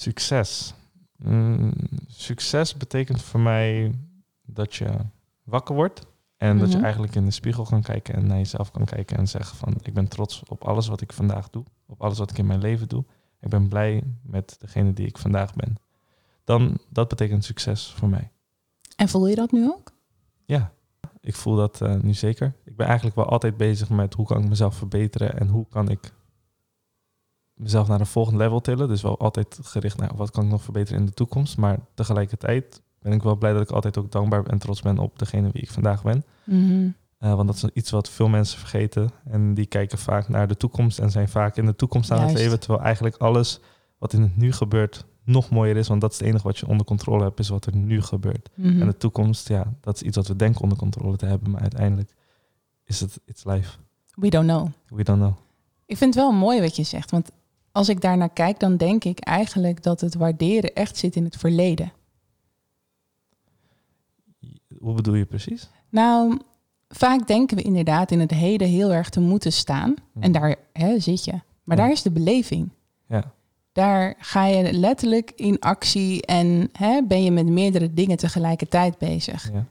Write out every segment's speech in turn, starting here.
Succes. Mm, succes betekent voor mij dat je wakker wordt en dat je Mhm. eigenlijk in de spiegel kan kijken en naar jezelf kan kijken en zeggen van ik ben trots op alles wat ik vandaag doe, op alles wat ik in mijn leven doe. Ik ben blij met degene die ik vandaag ben. Dan dat betekent succes voor mij. En voel je dat nu ook? Ja, ik voel dat eh, nu zeker. Ik ben eigenlijk wel altijd bezig met hoe kan ik mezelf verbeteren en hoe kan ik mezelf naar een volgend level tillen. Dus wel altijd gericht naar wat kan ik nog verbeteren in de toekomst. Maar tegelijkertijd ben ik wel blij dat ik altijd ook dankbaar en trots ben op degene wie ik vandaag ben. Eh, want dat is iets wat veel mensen vergeten. En die kijken vaak naar de toekomst en zijn vaak in de toekomst aan het leven. Terwijl eigenlijk alles wat in het nu gebeurt nog mooier is. Want dat is het enige wat je onder controle hebt, is wat er nu gebeurt. Mhm. En de toekomst, ja, dat is iets wat we denken onder controle te hebben. Maar uiteindelijk is het it's life. We don't know. We don't know. Ik vind het wel mooi wat je zegt. Want als ik daarnaar kijk, dan denk ik eigenlijk dat het waarderen echt zit in het verleden. Hoe bedoel je precies? Nou, vaak denken we inderdaad in het heden heel erg te moeten staan. Hm. En daar hè, zit je. Maar Ja. daar is de beleving. Ja. Daar ga je letterlijk in actie en hè, ben je met meerdere dingen tegelijkertijd bezig. Ja.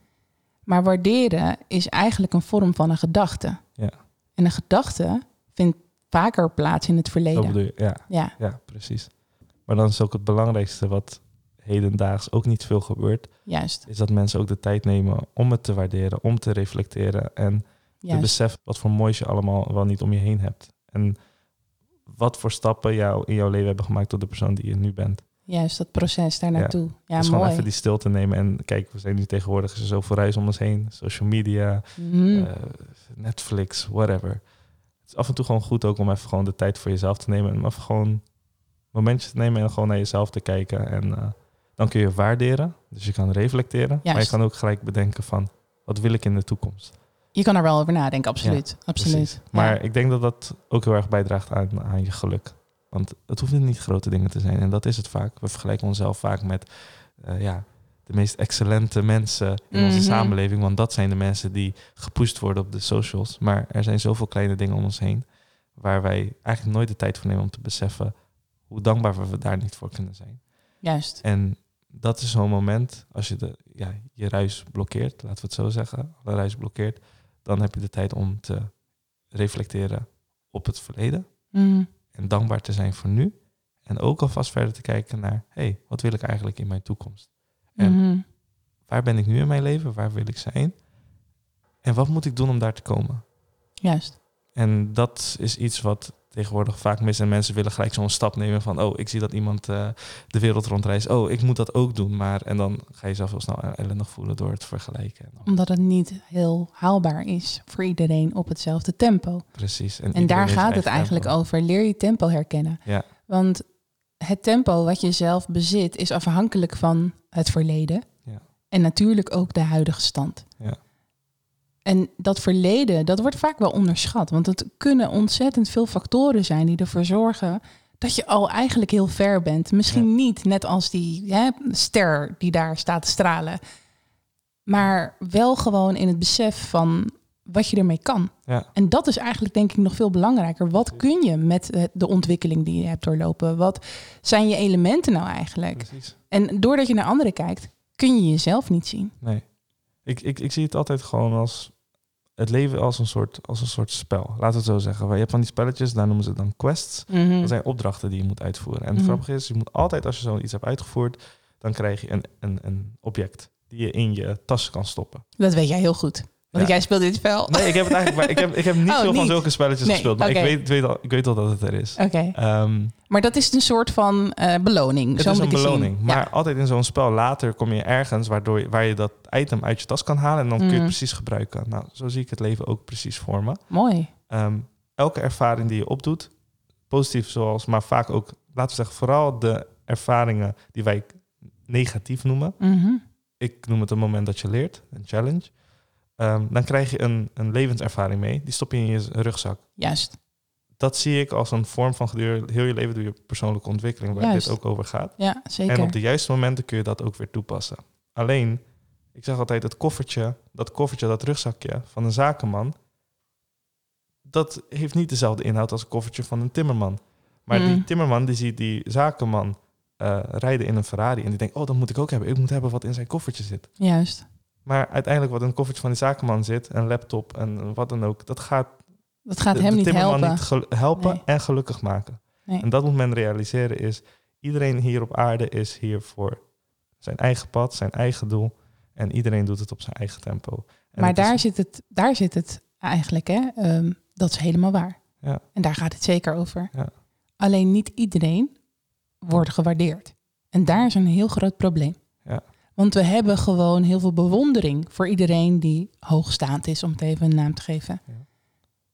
Maar waarderen is eigenlijk een vorm van een gedachte. Ja. En een gedachte vindt vaker plaats in het Zo verleden. bedoel je, ja. Ja, Ja, precies. Maar dan is ook het belangrijkste wat hedendaags ook niet veel gebeurt, juist. is dat mensen ook de tijd nemen om het te waarderen, om te reflecteren en te beseffen wat voor moois je allemaal wel niet om je heen hebt. En wat voor stappen jou in jouw leven hebben gemaakt tot de persoon die je nu bent. Juist, dat proces daar naartoe. Ja, dus gewoon mooi. even die stilte nemen en kijk, we zijn nu tegenwoordig is er zoveel reis om ons heen, social media, Mhm. eh, Netflix, whatever. Het is af en toe gewoon goed ook om even gewoon de tijd voor jezelf te nemen. En even gewoon momentjes te nemen en gewoon naar jezelf te kijken. En eh, dan kun je waarderen. Dus je kan reflecteren. Maar je kan ook gelijk bedenken van, wat wil ik in de toekomst? Je kan er wel over nadenken, absoluut. absoluut. Ja. Maar ik denk dat dat ook heel erg bijdraagt aan, aan je geluk. Want het hoeven niet grote dingen te zijn. En dat is het vaak. We vergelijken onszelf vaak met eh, ja, de meest excellente mensen in onze Mhm. samenleving. Want dat zijn de mensen die gepusht worden op de socials. Maar er zijn zoveel kleine dingen om ons heen. Waar wij eigenlijk nooit de tijd voor nemen om te beseffen hoe dankbaar we daar niet voor kunnen zijn. Juist. En dat is zo'n moment, als je de, ja, je ruis blokkeert, laten we het zo zeggen, alle ruis blokkeert, dan heb je de tijd om te reflecteren op het verleden Mhm. en dankbaar te zijn voor nu. En ook alvast verder te kijken naar, hé, hey, wat wil ik eigenlijk in mijn toekomst? En Mhm. waar ben ik nu in mijn leven? Waar wil ik zijn? En wat moet ik doen om daar te komen? Juist. En dat is iets wat tegenwoordig vaak mis. En mensen willen gelijk zo'n stap nemen van... oh, ik zie dat iemand eh, de wereld rondreist. Oh, ik moet dat ook doen. Maar en dan ga je jezelf heel snel ellendig voelen door het vergelijken. Omdat het niet heel haalbaar is voor iedereen op hetzelfde tempo. precies. En daar gaat het eigen eigenlijk tempo. over. Leer je tempo herkennen. Ja. Want het tempo wat je zelf bezit is afhankelijk van het verleden. Ja. En natuurlijk ook de huidige stand. Ja. En dat verleden, dat wordt vaak wel onderschat. Want het kunnen ontzettend veel factoren zijn die ervoor zorgen dat je al eigenlijk heel ver bent. Misschien niet net als die hè, ster die daar staat te stralen. Maar wel gewoon in het besef van wat je ermee kan. Ja. En dat is eigenlijk denk ik nog veel belangrijker. Wat kun je met eh, de ontwikkeling die je hebt doorlopen? Wat zijn je elementen nou eigenlijk? Precies. En doordat je naar anderen kijkt, kun je jezelf niet zien. Nee. Ik, ik, ik zie het altijd gewoon als... Het leven als een, soort, als een soort spel. Laten we het zo zeggen. Je hebt van die spelletjes, daar noemen ze dan quests. Mhm. Dat zijn opdrachten die je moet uitvoeren. En het grappige is, je moet altijd als je zoiets hebt uitgevoerd, dan krijg je een, een, een object die je in je tas kan stoppen. Dat weet jij heel goed. Want Ja. jij speelt dit spel. Nee, ik heb het eigenlijk maar, ik heb, ik heb niet Oh, veel van zulke spelletjes Nee, gespeeld, maar ik, weet, weet al, ik weet al dat het er is. Oké. Ehm, Maar dat is een soort van eh, beloning. het Zo is een ik zien. beloning. Maar Ja. altijd in zo'n spel later kom je ergens waardoor je, waar je dat item uit je tas kan halen en dan kun je Mm. het precies gebruiken. Nou, zo zie ik het leven ook precies voor me. Mooi. Ehm, elke ervaring die je opdoet, positief zoals, maar vaak ook, laten we zeggen, vooral de ervaringen die wij negatief noemen. Mhm. Ik noem het een moment dat je leert, een challenge. Ehm, dan krijg je een, een levenservaring mee. Die stop je in je rugzak. Juist. Dat zie ik als een vorm van gedurende heel je leven door je persoonlijke ontwikkeling, waar Juist. dit ook over gaat. Ja, zeker. En op de juiste momenten kun je dat ook weer toepassen. Alleen, ik zeg altijd, het koffertje, dat koffertje, dat rugzakje van een zakenman, dat heeft niet dezelfde inhoud als het koffertje van een timmerman. Maar die Mm. timmerman die ziet die zakenman eh, rijden in een Ferrari en die denkt, oh, dat moet ik ook hebben. Ik moet hebben wat in zijn koffertje zit. Juist. Maar uiteindelijk wat in een koffertje van die zakenman zit, een laptop en wat dan ook, dat gaat Dat gaat de, hem de niet helpen. niet helpen Nee. en gelukkig maken. Nee. En dat moet men realiseren is, iedereen hier op aarde is hier voor zijn eigen pad, zijn eigen doel. En iedereen doet het op zijn eigen tempo. En maar is- daar, zit het, daar zit het eigenlijk, hè? Ehm, dat is helemaal waar. Ja. En daar gaat het zeker over. Ja. Alleen niet iedereen wordt gewaardeerd. En daar is een heel groot probleem. Want we hebben gewoon heel veel bewondering voor iedereen die hoogstaand is, om het even een naam te geven. Ja.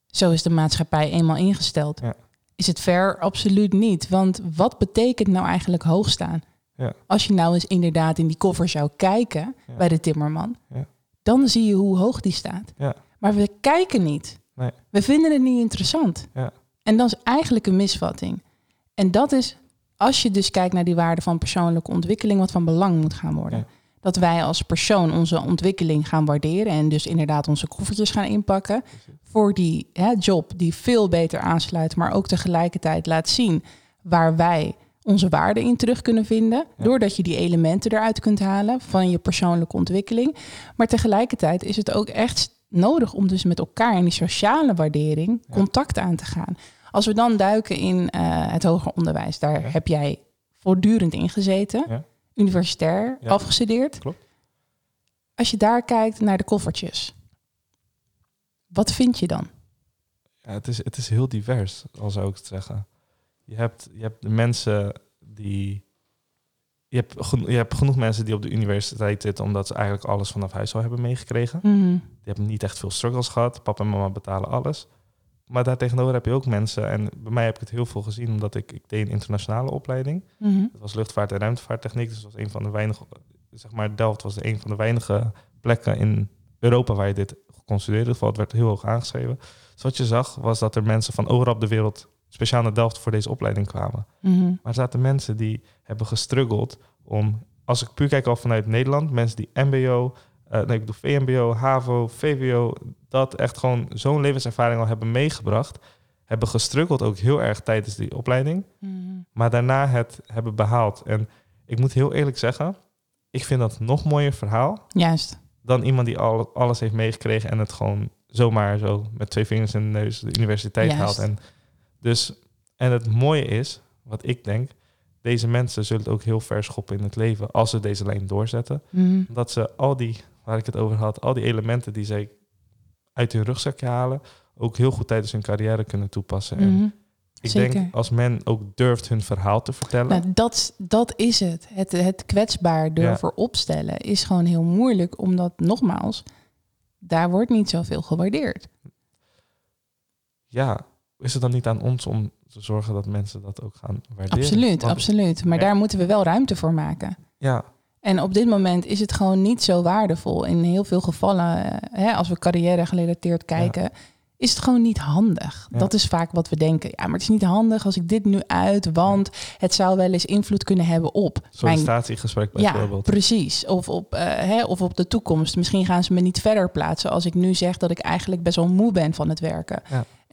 Zo is de maatschappij eenmaal ingesteld. Ja. Is het fair? Absoluut niet. Want wat betekent nou eigenlijk hoogstaan? Ja. Als je nou eens inderdaad in die koffer zou kijken bij de timmerman, Ja. dan zie je hoe hoog die staat. Ja. Maar we kijken niet. Nee. We vinden het niet interessant. Ja. En dat is eigenlijk een misvatting. En dat is, als je dus kijkt naar die waarde van persoonlijke ontwikkeling, wat van belang moet gaan worden. Ja. Dat wij als persoon onze ontwikkeling gaan waarderen en dus inderdaad onze koffertjes gaan inpakken voor die hè, job die veel beter aansluit, maar ook tegelijkertijd laat zien waar wij onze waarde in terug kunnen vinden, Ja. doordat je die elementen eruit kunt halen van je persoonlijke ontwikkeling. Maar tegelijkertijd is het ook echt nodig om dus met elkaar in die sociale waardering Ja. contact aan te gaan. Als we dan duiken in eh, het hoger onderwijs, daar Ja. heb jij voortdurend in gezeten, Ja. universitair Ja. afgestudeerd. Klopt. Als je daar kijkt naar de koffertjes, wat vind je dan? Ja, het, is, het is heel divers, al zou ik het zeggen. Je hebt, je hebt de mensen die... Je hebt, je hebt genoeg mensen die op de universiteit zitten... omdat ze eigenlijk alles vanaf huis al hebben meegekregen. Die hebben niet echt veel struggles gehad. Papa en mama betalen alles. Maar daartegenover heb je ook mensen... en bij mij heb ik het heel veel gezien... omdat ik, ik deed een internationale opleiding. Mhm. Dat was luchtvaart en ruimtevaarttechniek. Dus dat was een van de weinige... zeg maar, Delft was de een van de weinige plekken in Europa... waar je dit kon studeren. Dus het werd heel hoog aangeschreven. Dus wat je zag, was dat er mensen van overal op de wereld... speciaal naar Delft voor deze opleiding kwamen. Mhm. Maar er zaten mensen die hebben gestruggeld om, als ik puur kijk al vanuit Nederland, mensen die MBO, nee, ik bedoel VMBO, HAVO, VWO, dat echt gewoon zo'n levenservaring al hebben meegebracht, hebben gestruggeld ook heel erg tijdens die opleiding, Mhm. maar daarna het hebben behaald. En ik moet heel eerlijk zeggen, ik vind dat nog mooier verhaal Juist. dan iemand die al, alles heeft meegekregen en het gewoon zomaar zo met twee vingers in de neus de universiteit Juist. haalt. En, dus, en het mooie is, wat ik denk, deze mensen zullen het ook heel ver schoppen in het leven als ze deze lijn doorzetten. Mhm. Omdat ze al die, waar ik het over had, al die elementen die zij uit hun rugzakje halen, ook heel goed tijdens hun carrière kunnen toepassen. En Mhm. ik zeker. denk als men ook durft hun verhaal te vertellen. Nou, dat, dat is het. het. Het kwetsbaar durven opstellen is gewoon heel moeilijk, omdat nogmaals, daar wordt niet zoveel gewaardeerd. ja, is het dan niet aan ons om te zorgen dat mensen dat ook gaan waarderen? Absoluut, Want- absoluut. Maar Ja. daar moeten we wel ruimte voor maken. Ja, En op dit moment is het gewoon niet zo waardevol. In heel veel gevallen, eh, hè, als we carrière gerelateerd kijken, is het gewoon niet handig. Ja. Dat is vaak wat we denken. Ja, maar het is niet handig als ik dit nu uit, want het zou wel eens invloed kunnen hebben op mijn sollicitatiegesprek Ja, bijvoorbeeld. precies. Of op, eh, hè, of op de toekomst. Misschien gaan ze me niet verder plaatsen als ik nu zeg dat ik eigenlijk best wel moe ben van het werken.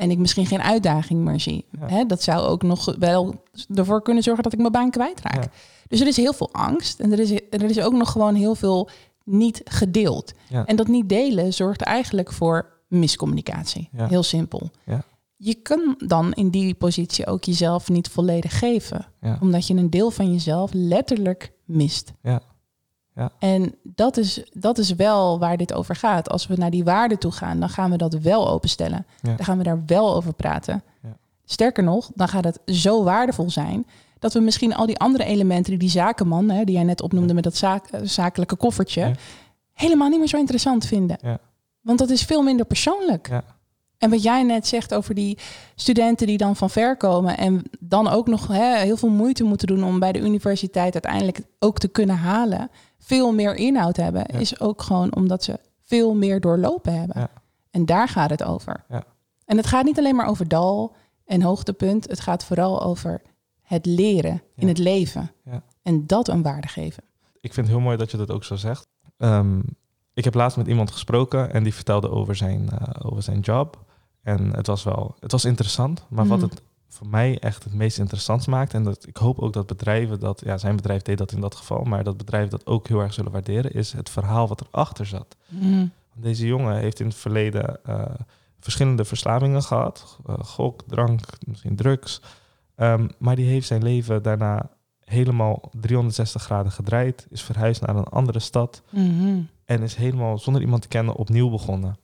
En ik misschien geen uitdaging meer zie. Ja. Hè, dat zou ook nog wel ervoor kunnen zorgen dat ik mijn baan kwijtraak. Ja. Dus er is heel veel angst. En er is, er is ook nog gewoon heel veel niet gedeeld. Ja. En dat niet delen zorgt eigenlijk voor miscommunicatie. Heel simpel. Ja. Je kan dan in die positie ook jezelf niet volledig geven omdat je een deel van jezelf letterlijk mist. Ja. Ja. En dat is, dat is wel waar dit over gaat. Als we naar die waarden toe gaan, dan gaan we dat wel openstellen. Ja. Dan gaan we daar wel over praten. Ja. Sterker nog, dan gaat het zo waardevol zijn dat we misschien al die andere elementen die die zakenman, hè, die jij net opnoemde met dat zaak, eh, zakelijke koffertje, helemaal niet meer zo interessant vinden. Ja. Want dat is veel minder persoonlijk. Ja. En wat jij net zegt over die studenten die dan van ver komen en dan ook nog hè, heel veel moeite moeten doen om bij de universiteit uiteindelijk ook te kunnen halen, veel meer inhoud hebben, Ja. is ook gewoon omdat ze veel meer doorlopen hebben. Ja. En daar gaat het over. Ja. En het gaat niet alleen maar over dal en hoogtepunt, het gaat vooral over het leren in het leven. Ja. En dat een waarde geven. Ik vind het heel mooi dat je dat ook zo zegt. Ehm, ik heb laatst met iemand gesproken en die vertelde over zijn, eh, over zijn job. En het was wel, het was interessant. Maar wat Mhm. het voor mij echt het meest interessant maakt, en dat, ik hoop ook dat bedrijven dat, ja, zijn bedrijf deed dat in dat geval, maar dat bedrijven dat ook heel erg zullen waarderen, is het verhaal wat erachter zat. Mhm. Deze jongen heeft in het verleden eh, verschillende verslavingen gehad. Eh, gok, drank, misschien drugs. Ehm, maar die heeft zijn leven daarna helemaal 360 graden gedraaid. Is verhuisd naar een andere stad. Mhm. En is helemaal zonder iemand te kennen opnieuw begonnen.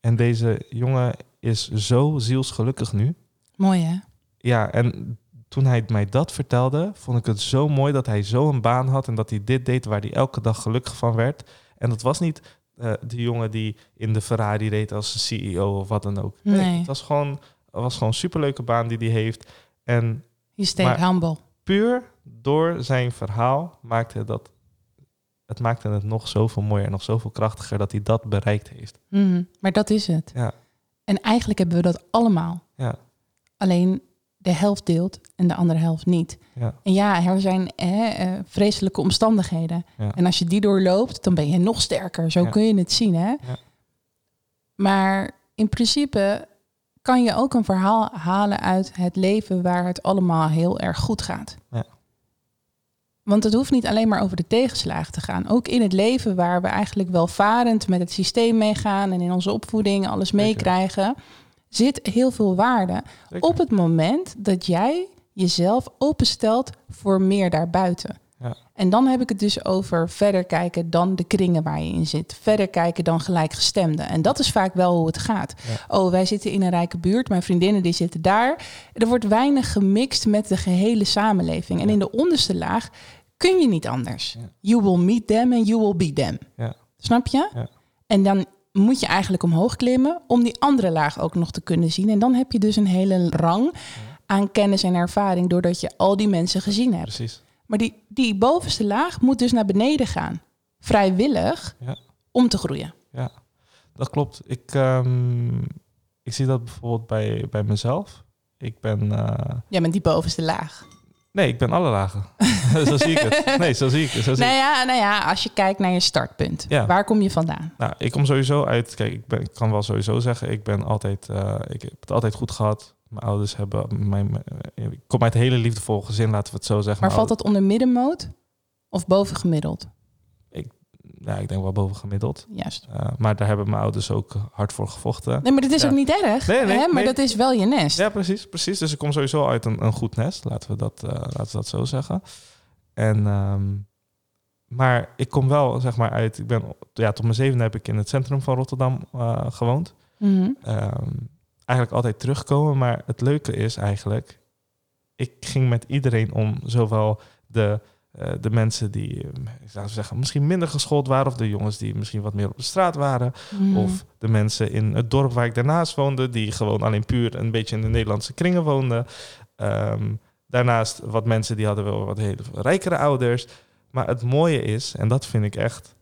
En deze jongen is zo zielsgelukkig nu. Mooi hè? Ja, en toen hij mij dat vertelde, vond ik het zo mooi dat hij zo een baan had en dat hij dit deed waar hij elke dag gelukkig van werd. En dat was niet eh, de jongen die in de Ferrari reed als CEO of wat dan ook. Nee. het was gewoon, het was gewoon een superleuke baan die hij heeft. En Je stayed humble. puur door zijn verhaal maakte dat het maakte het nog zoveel mooier en nog zoveel krachtiger dat hij dat bereikt heeft. Mhm. Maar dat is het. Ja, En eigenlijk hebben we dat allemaal. ja, Alleen de helft deelt en de andere helft niet. ja, En ja, er zijn hè, eh, vreselijke omstandigheden. ja. En als je die doorloopt, dan ben je nog sterker. Zo Ja. kun je het zien, hè? Ja. Maar in principe kan je ook een verhaal halen uit het leven waar het allemaal heel erg goed gaat. Ja. Want het hoeft niet alleen maar over de tegenslagen te gaan. Ook in het leven waar we eigenlijk welvarend met het systeem meegaan en in onze opvoeding alles meekrijgen, zit heel veel waarde Zeker. op het moment dat jij jezelf openstelt voor meer daarbuiten. Ja. En dan heb ik het dus over verder kijken dan de kringen waar je in zit. Verder kijken dan gelijkgestemden. En dat is vaak wel hoe het gaat. Oh, wij zitten in een rijke buurt, mijn vriendinnen die zitten daar. Er wordt weinig gemixt met de gehele samenleving. En in de onderste laag kun je niet anders. You will meet them and you will be them. Ja. Snap je? Ja. En dan moet je eigenlijk omhoog klimmen om die andere laag ook nog te kunnen zien. En dan heb je dus een hele rang aan kennis en ervaring doordat je al die mensen gezien hebt. Precies. Maar die, die bovenste laag moet dus naar beneden gaan. Vrijwillig Ja. om te groeien. Ja, dat klopt. Ik, ehm, ik zie dat bijvoorbeeld bij, bij mezelf. Ik ben... eh, Jij bent die bovenste laag. Nee, ik ben alle lagen. zo zie ik het. Nee, zo zie ik het. Zo zie Nou ja, nou ja, als je kijkt naar je startpunt. Ja. Waar kom je vandaan? Nou, ik kom sowieso uit. Kijk, ik, ben, ik kan wel sowieso zeggen, ik ben altijd, eh, ik heb het altijd goed gehad. Mijn ouders hebben, mijn, eh, ik kom uit een hele liefdevol gezin, laten we het zo zeggen. Maar valt dat onder middenmoot of bovengemiddeld? Ja, ik denk wel boven gemiddeld. Juist. Eh, maar daar hebben mijn ouders ook hard voor gevochten. Nee, maar dat is Ja. ook niet erg. Nee, nee, hè? Maar dat is wel je nest. Ja, precies, precies. Dus ik kom sowieso uit een, een goed nest, laten we dat, eh, laten we dat zo zeggen. En, ehm, maar ik kom wel, zeg maar, uit... Ik ben, ja, tot mijn zevende heb ik in het centrum van Rotterdam eh, gewoond. Mhm. Ehm, eigenlijk altijd terugkomen, maar het leuke is eigenlijk... Ik ging met iedereen om, zowel de, eh, de mensen die, eh, ik zou zeggen, misschien minder geschoold waren... of de jongens die misschien wat meer op de straat waren... Mhm. Of de mensen in het dorp waar ik daarnaast woonde, die gewoon alleen puur een beetje in de Nederlandse kringen woonden. Ehm, daarnaast wat mensen die hadden wel wat hele rijkere ouders. Maar het mooie is, en dat vind ik echt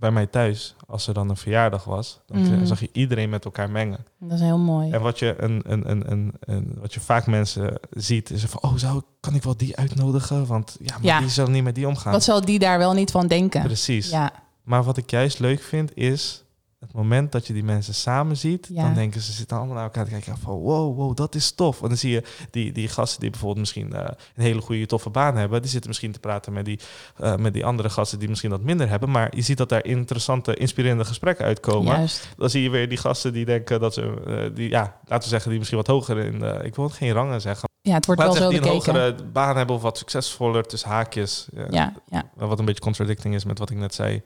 bij mij thuis, als er dan een verjaardag was, dan Mhm. zag je iedereen met elkaar mengen. Dat is heel mooi. En wat je, een, een, een, een, een- wat je vaak mensen ziet, is van, oh, zou, kan ik wel die uitnodigen? Want ja, maar Ja. die zal niet met die omgaan. Wat zal die daar wel niet van denken? Precies. Ja, Maar wat ik juist leuk vind is het moment dat je die mensen samen ziet, Ja. dan denken ze zitten allemaal naar elkaar te kijken van wow, wow, dat is tof. En dan zie je die, die gasten die bijvoorbeeld misschien eh, een hele goede toffe baan hebben, die zitten misschien te praten met die, eh, met die andere gasten die misschien wat minder hebben. Maar je ziet dat daar interessante, inspirerende gesprekken uitkomen. juist. Dan zie je weer die gasten die denken dat ze, eh, die, ja, laten we zeggen, die misschien wat hoger in, ik wil geen rangen zeggen, ja, het wordt Laat wel zo zeggen die een bekeken. hogere baan hebben of wat succesvoller tussen haakjes. Ja, Ja, ja. Wat een beetje contradicting is met wat ik net zei.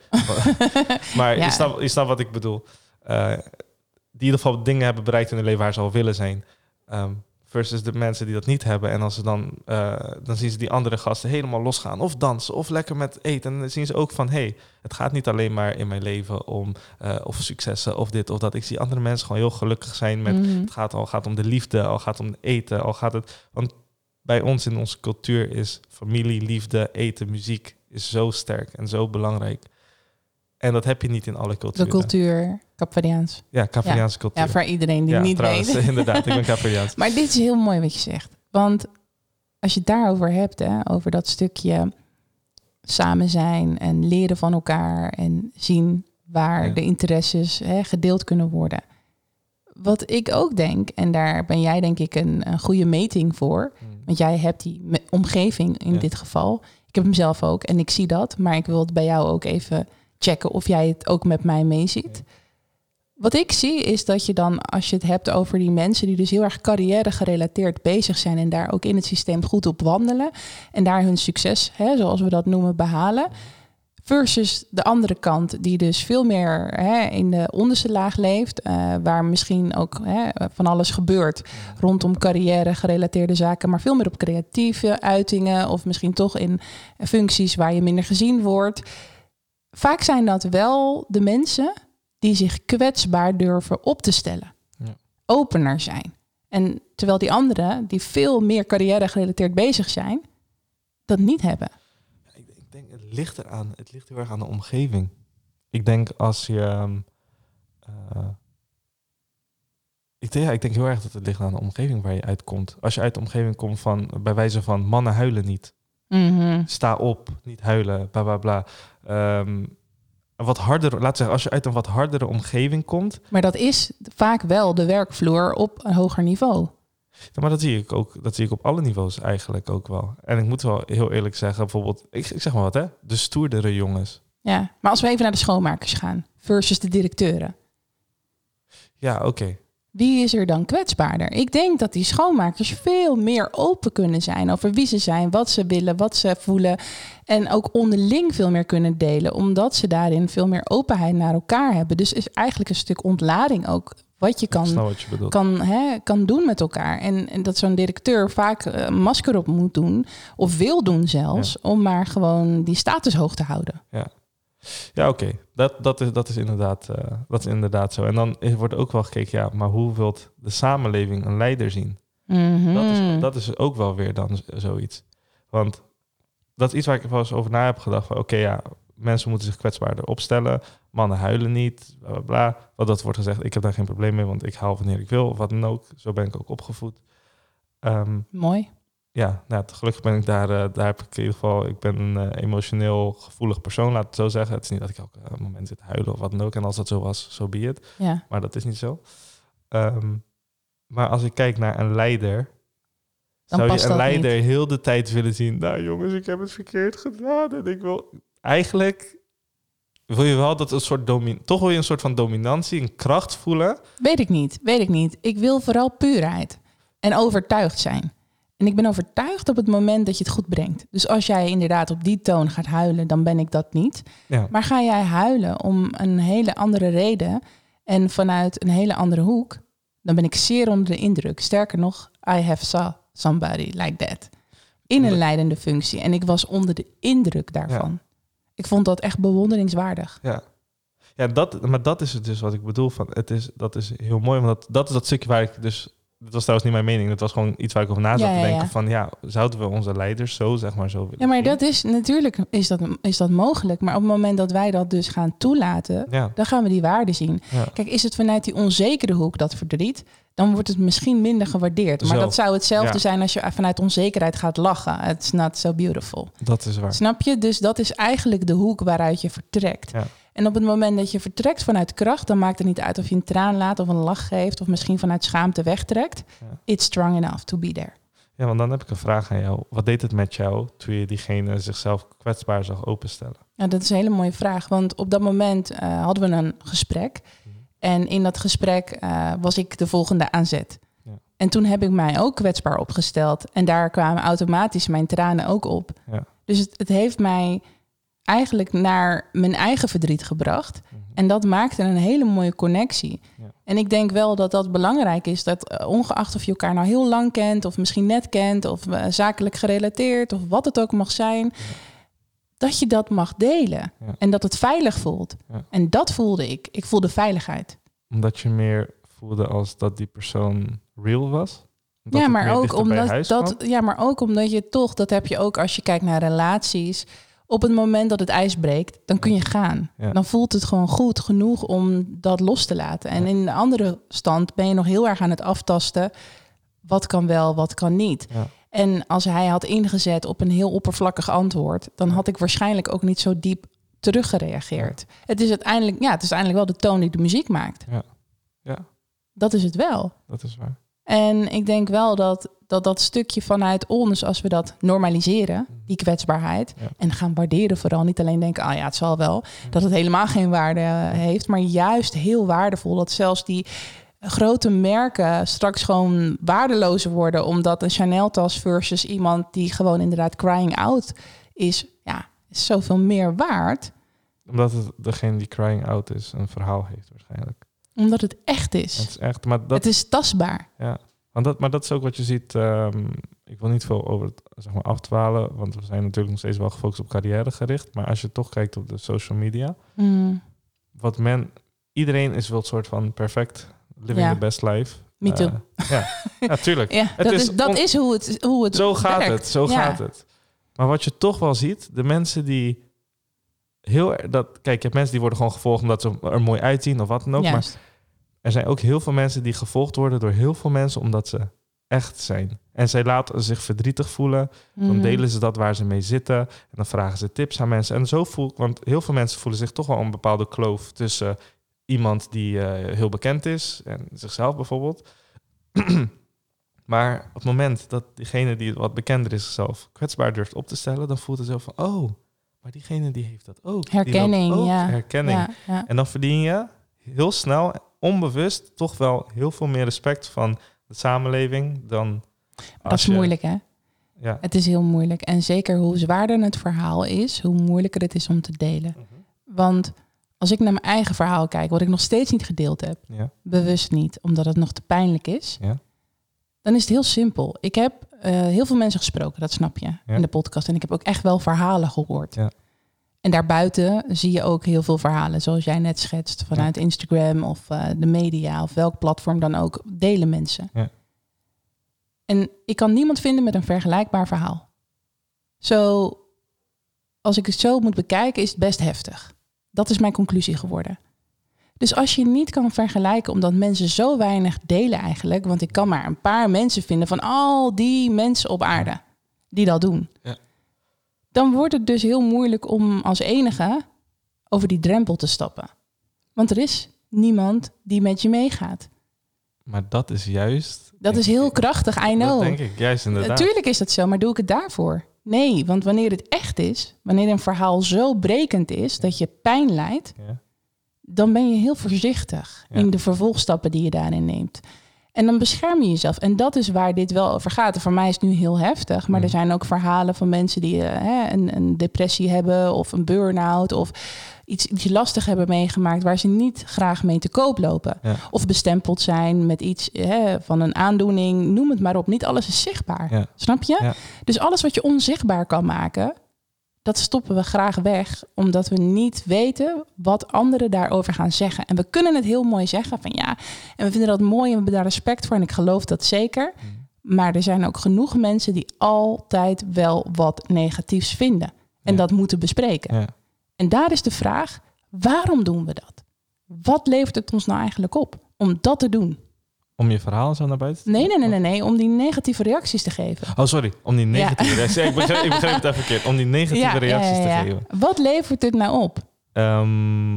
maar Ja. je, snapt, je snapt wat ik bedoel. Eh, die in ieder geval dingen hebben bereikt in hun leven waar ze al willen zijn. Ehm, versus de mensen die dat niet hebben. En als ze dan, eh, dan zien ze die andere gasten helemaal losgaan. Of dansen, of lekker met eten. En dan zien ze ook van, hé, hey, het gaat niet alleen maar in mijn leven om eh, of successen of dit of dat. Ik zie andere mensen gewoon heel gelukkig zijn met Mhm. het gaat al gaat om de liefde, al gaat om eten, al gaat het. Want bij ons in onze cultuur is familie, liefde, eten, muziek is zo sterk en zo belangrijk. En dat heb je niet in alle De culturen. cultuur, Capverdiaans. Ja, Caveriaanse cultuur. Ja, voor iedereen die Ja, niet trouwens, weet. inderdaad, ik ben Caveriaans. Maar dit is heel mooi wat je zegt. Want als je het daarover hebt, hè, over dat stukje samen zijn en leren van elkaar en zien waar Ja. de interesses hè, gedeeld kunnen worden. Wat ik ook denk, en daar ben jij denk ik een, een goede meting voor, want jij hebt die omgeving in Ja. dit geval. Ik heb hem zelf ook en ik zie dat, maar ik wil het bij jou ook even checken of jij het ook met mij meeziet. Wat ik zie is dat je dan, als je het hebt over die mensen die dus heel erg carrière gerelateerd bezig zijn en daar ook in het systeem goed op wandelen en daar hun succes, hè, zoals we dat noemen, behalen. Versus de andere kant, die dus veel meer hè, in de onderste laag leeft, eh, waar misschien ook hè, van alles gebeurt rondom carrière gerelateerde zaken, maar veel meer op creatieve uitingen of misschien toch in functies waar je minder gezien wordt. Vaak zijn dat wel de mensen die zich kwetsbaar durven op te stellen, Ja. opener zijn. En terwijl die anderen, die veel meer carrière gerelateerd bezig zijn, dat niet hebben. Ik, ik denk, het ligt eraan. Het ligt heel erg aan de omgeving. Ik denk als je... ehm, eh, ik, denk, ja, ik denk heel erg dat het ligt aan de omgeving waar je uitkomt. Als je uit de omgeving komt van, bij wijze van, mannen huilen niet. Mhm. Sta op, niet huilen, bla bla bla. Ehm, een wat harder, laat zeggen, als je uit een wat hardere omgeving komt, Maar dat is vaak wel de werkvloer op een hoger niveau. Ja, maar dat zie ik ook. Dat zie ik op alle niveaus eigenlijk ook wel. En ik moet wel heel eerlijk zeggen, bijvoorbeeld, ik, ik zeg maar wat hè, de stoerdere jongens. Ja, maar als we even naar de schoonmakers gaan versus de directeuren. Ja, oké. Wie is er dan kwetsbaarder? Ik denk dat die schoonmakers veel meer open kunnen zijn over wie ze zijn, wat ze willen, wat ze voelen. En ook onderling veel meer kunnen delen, omdat ze daarin veel meer openheid naar elkaar hebben. Dus is eigenlijk een stuk ontlading ook wat je kan, wat je bedoelt. kan, hè, kan doen met elkaar. En, en dat zo'n directeur vaak eh, een masker op moet doen, of wil doen zelfs, om maar gewoon die status hoog te houden. Ja, oké. Dat, dat, is, dat, is inderdaad, eh, dat is inderdaad zo. En dan is- wordt ook wel gekeken, ja, maar hoe wilt de samenleving een leider zien? Mhm. Dat, is, dat is ook wel weer dan zoiets. Want dat is iets waar ik wel eens over na heb gedacht. Van oké, ja, mensen moeten zich kwetsbaarder opstellen. Mannen huilen niet, bla bla bla. Wat dat wordt gezegd, ik heb daar geen probleem mee, want ik haal wanneer ik wil, of wat dan ook. Zo ben ik ook opgevoed. Ehm, Mooi. Ja, nou, gelukkig ben ik daar, eh, daar heb ik in ieder geval, ik ben een eh, emotioneel gevoelig persoon, laat het zo zeggen. Het is niet dat ik elke eh, moment zit huilen of wat dan ook. En als dat zo was, zo be it. Ja. Maar dat is niet zo. Ehm, maar als ik kijk naar een leider, Dan zou je een leider heel de tijd willen zien. Nou jongens, ik heb het verkeerd gedaan. En ik wil eigenlijk wil je wel dat een soort domin toch wil je een soort van dominantie, een kracht voelen. Weet ik niet, weet ik niet. Ik wil vooral puurheid en overtuigd zijn. En ik ben overtuigd op het moment dat je het goed brengt. Dus als jij inderdaad op die toon gaat huilen, dan ben ik dat niet. Ja, Maar ga jij huilen om een hele andere reden en vanuit een hele andere hoek, dan ben ik zeer onder de indruk. Sterker nog, I have saw somebody like that. In een leidende functie. En ik was onder de indruk daarvan. Ik vond dat echt bewonderingswaardig. ja. Ja, dat, maar dat is het dus wat ik bedoel. Van, het is, dat is heel mooi, want dat, dat is dat stukje waar ik dus... Dat was trouwens niet mijn mening. Dat was gewoon iets waar ik over na zat Ja, te denken. ja. Van ja, zouden we onze leiders zo, zeg maar, zo willen Ja, maar dat is natuurlijk is dat, is dat mogelijk. Maar op het moment dat wij dat dus gaan toelaten, Ja, dan gaan we die waarde zien. Kijk, is het vanuit die onzekere hoek dat verdriet, dan wordt het misschien minder gewaardeerd. Maar Zo. dat zou hetzelfde zijn als je vanuit onzekerheid gaat lachen. It's not so beautiful. dat is waar. Snap je? Dus dat is eigenlijk de hoek waaruit je vertrekt. Ja. En op het moment dat je vertrekt vanuit kracht, dan maakt het niet uit of je een traan laat of een lach geeft of misschien vanuit schaamte wegtrekt. Ja. It's strong enough to be there. Ja, want dan heb ik een vraag aan jou. Wat deed het met jou toen je diegene zichzelf kwetsbaar zag openstellen? Nou, dat is een hele mooie vraag. Want op dat moment eh, hadden we een gesprek. Mhm. En in dat gesprek eh, was ik de volgende aan zet. Ja. En toen heb ik mij ook kwetsbaar opgesteld. En daar kwamen automatisch mijn tranen ook op. Ja. Dus het, het heeft mij eigenlijk naar mijn eigen verdriet gebracht. Mhm. En dat maakte een hele mooie connectie. Ja. En ik denk wel dat dat belangrijk is. Dat eh, ongeacht of je elkaar nou heel lang kent, of misschien net kent, of eh, zakelijk gerelateerd, of wat het ook mag zijn, dat je dat mag delen. Ja. En dat het veilig voelt. En dat voelde ik. Ik voelde veiligheid. Omdat je meer voelde als dat die persoon real was? Dat ja, maar ook omdat dat, ja, maar ook omdat je toch, dat heb je ook als je kijkt naar relaties. Op het moment dat het ijs breekt, dan kun je gaan. Ja. Dan voelt het gewoon goed genoeg om dat los te laten. En in de andere stand ben je nog heel erg aan het aftasten. Wat kan wel, wat kan niet. Ja. En als hij had ingezet op een heel oppervlakkig antwoord, dan had ik waarschijnlijk ook niet zo diep teruggereageerd. Het is uiteindelijk, ja, het is uiteindelijk wel de toon die de muziek maakt. Ja. Ja. Dat is het wel. Dat is waar. En ik denk wel dat dat, dat stukje vanuit ons, als we dat normaliseren, die kwetsbaarheid, Ja. en gaan waarderen, vooral niet alleen denken, ah ja, het zal wel, dat het helemaal geen waarde eh, heeft, maar juist heel waardevol dat zelfs die grote merken straks gewoon waardelozer worden, omdat een Chanel-tas versus iemand die gewoon inderdaad crying out is, ja, is zoveel meer waard, Omdat het degene die crying out is een verhaal heeft waarschijnlijk. Omdat het echt is. Het is echt, maar dat, het is tastbaar. ja. Want dat, maar dat is ook wat je ziet. ehm, ik wil niet veel over het zeg maar, afdwalen, want we zijn natuurlijk nog steeds wel gefocust op carrière gericht. Maar als je toch kijkt op de social media, Mm, wat men, iedereen is wel een soort van perfect, living Ja. the best life. Me too. Eh, ja, ja, tuurlijk. ja, dat, is is, dat is hoe het, hoe het Zo gaat werkt. het, zo gaat het. Maar wat je toch wel ziet, de mensen die heel dat kijk, je hebt mensen die worden gewoon gevolgd omdat ze er mooi uitzien of wat dan ook. Maar er zijn ook heel veel mensen die gevolgd worden door heel veel mensen omdat ze echt zijn. En zij laten zich verdrietig voelen. Dan Mhm. delen ze dat waar ze mee zitten. En dan vragen ze tips aan mensen. En zo voel want heel veel mensen voelen zich toch wel een bepaalde kloof tussen iemand die eh, heel bekend is en zichzelf bijvoorbeeld. maar op het moment dat diegene die wat bekender is zichzelf kwetsbaar durft op te stellen, dan voelt het zo van, oh, maar diegene die heeft dat ook. Herkenning, ook ja. Herkenning. Ja, ja. En dan verdien je heel snel, onbewust, toch wel heel veel meer respect van de samenleving dan. Dat is je- moeilijk, hè? Ja. Het is heel moeilijk. En zeker hoe zwaarder het verhaal is, hoe moeilijker het is om te delen. Want als ik naar mijn eigen verhaal kijk, wat ik nog steeds niet gedeeld heb, Ja. bewust niet, omdat het nog te pijnlijk is, Ja. Dan is het heel simpel. Ik heb eh, heel veel mensen gesproken, dat snap je, in de podcast. En ik heb ook echt wel verhalen gehoord. Ja. En daarbuiten zie je ook heel veel verhalen, zoals jij net schetst, vanuit Instagram of eh, de media of welk platform dan ook, delen mensen. Ja. En ik kan niemand vinden met een vergelijkbaar verhaal. Zo, als ik het zo moet bekijken, is het best heftig. Dat is mijn conclusie geworden. Dus als je niet kan vergelijken, omdat mensen zo weinig delen eigenlijk, want ik kan maar een paar mensen vinden van al die mensen op aarde die dat doen, Ja. dan wordt het dus heel moeilijk om als enige over die drempel te stappen. Want er is niemand die met je meegaat. Maar dat is juist. Dat is heel krachtig, I know. Dat denk ik, juist inderdaad. Natuurlijk is dat zo, maar doe ik het daarvoor? Nee, want wanneer het echt is, wanneer een verhaal zo brekend is dat je pijn lijdt, Ja. Dan ben je heel voorzichtig Ja. in de vervolgstappen die je daarin neemt. En dan bescherm je jezelf. En dat is waar dit wel over gaat. En voor mij is het nu heel heftig. Maar Mm. er zijn ook verhalen van mensen die eh, hè, een, een depressie hebben of een burn-out of iets, iets lastig hebben meegemaakt waar ze niet graag mee te koop lopen. Ja. Of bestempeld zijn met iets hè, van een aandoening. Noem het maar op. Niet alles is zichtbaar. Ja. Snap je? Ja. Dus alles wat je onzichtbaar kan maken, dat stoppen we graag weg, omdat we niet weten wat anderen daarover gaan zeggen. En we kunnen het heel mooi zeggen van ja, en we vinden dat mooi en we hebben daar respect voor en ik geloof dat zeker. Maar er zijn ook genoeg mensen die altijd wel wat negatiefs vinden en Ja. dat moeten bespreken. Ja. En daar is de vraag, waarom doen we dat? Wat levert het ons nou eigenlijk op om dat te doen? Om je verhaal zo naar buiten te Nee, nee, nee, nee, nee, om die negatieve reacties te geven. Oh, sorry. Om die negatieve reacties. ik, begreep, ik begreep het even verkeerd. Om die negatieve reacties te geven. Wat levert dit nou op? Ehm,